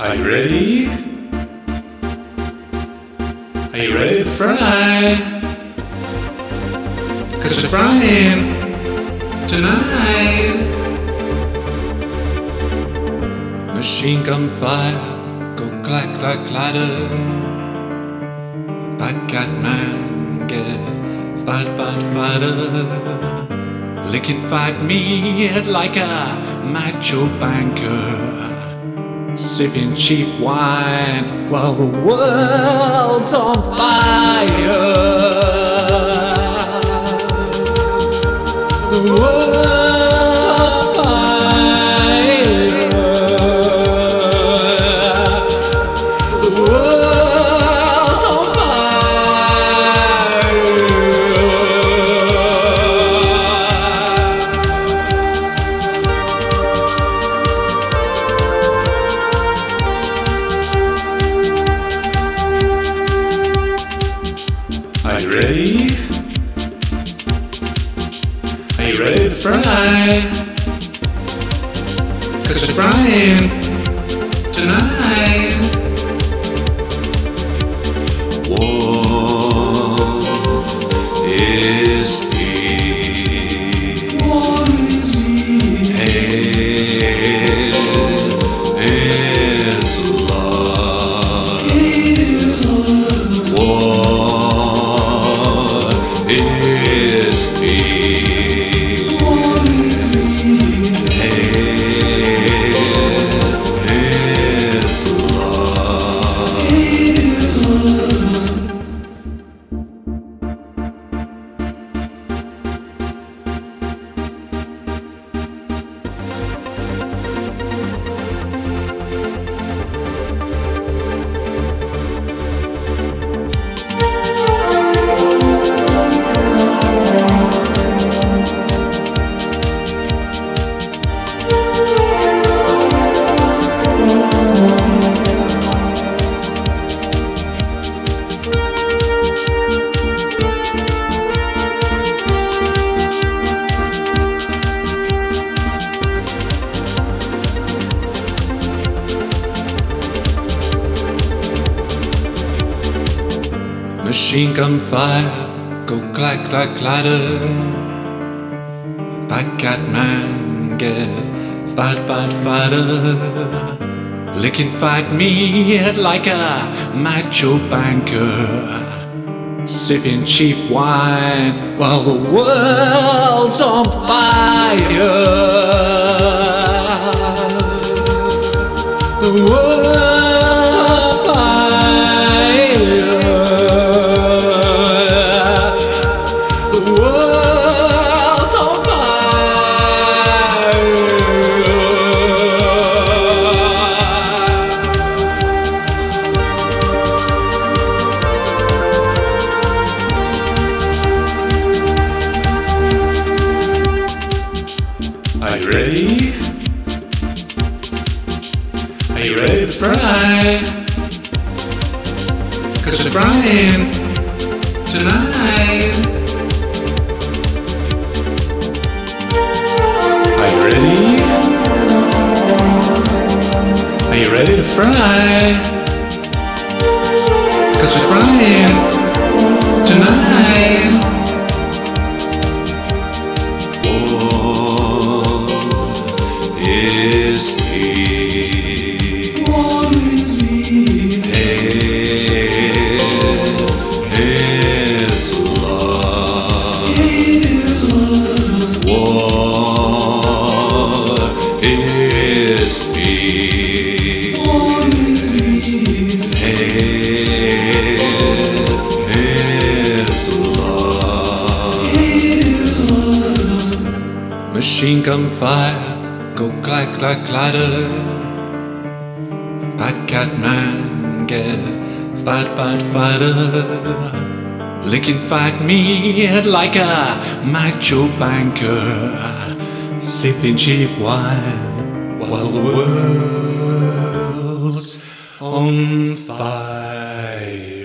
Are you ready? Are you ready to fry? Cause we're frying tonight. Machine gun fire, go clack clack clatter. Fat cat man, get fight fight fighter. Licking fight me like a macho banker. Sipping cheap wine while the world's on fire. You ready? Are you ready to fry? Cause we're frying tonight. Machine gun fire, go clack clack clatter. Fat cat man, get fat fat fighter. Licking fight me like a macho banker. Sipping cheap wine while the world's on fire. Are you ready? Are you ready to fry? Cause we're frying tonight. Are you ready? Are you ready to fry? Cause we're frying tonight. Machine gun fire, go clack clack clatter. Fat cat man, get fat fight fighter. Licking fat meat like a macho banker. Sipping cheap wine while the world's on fire.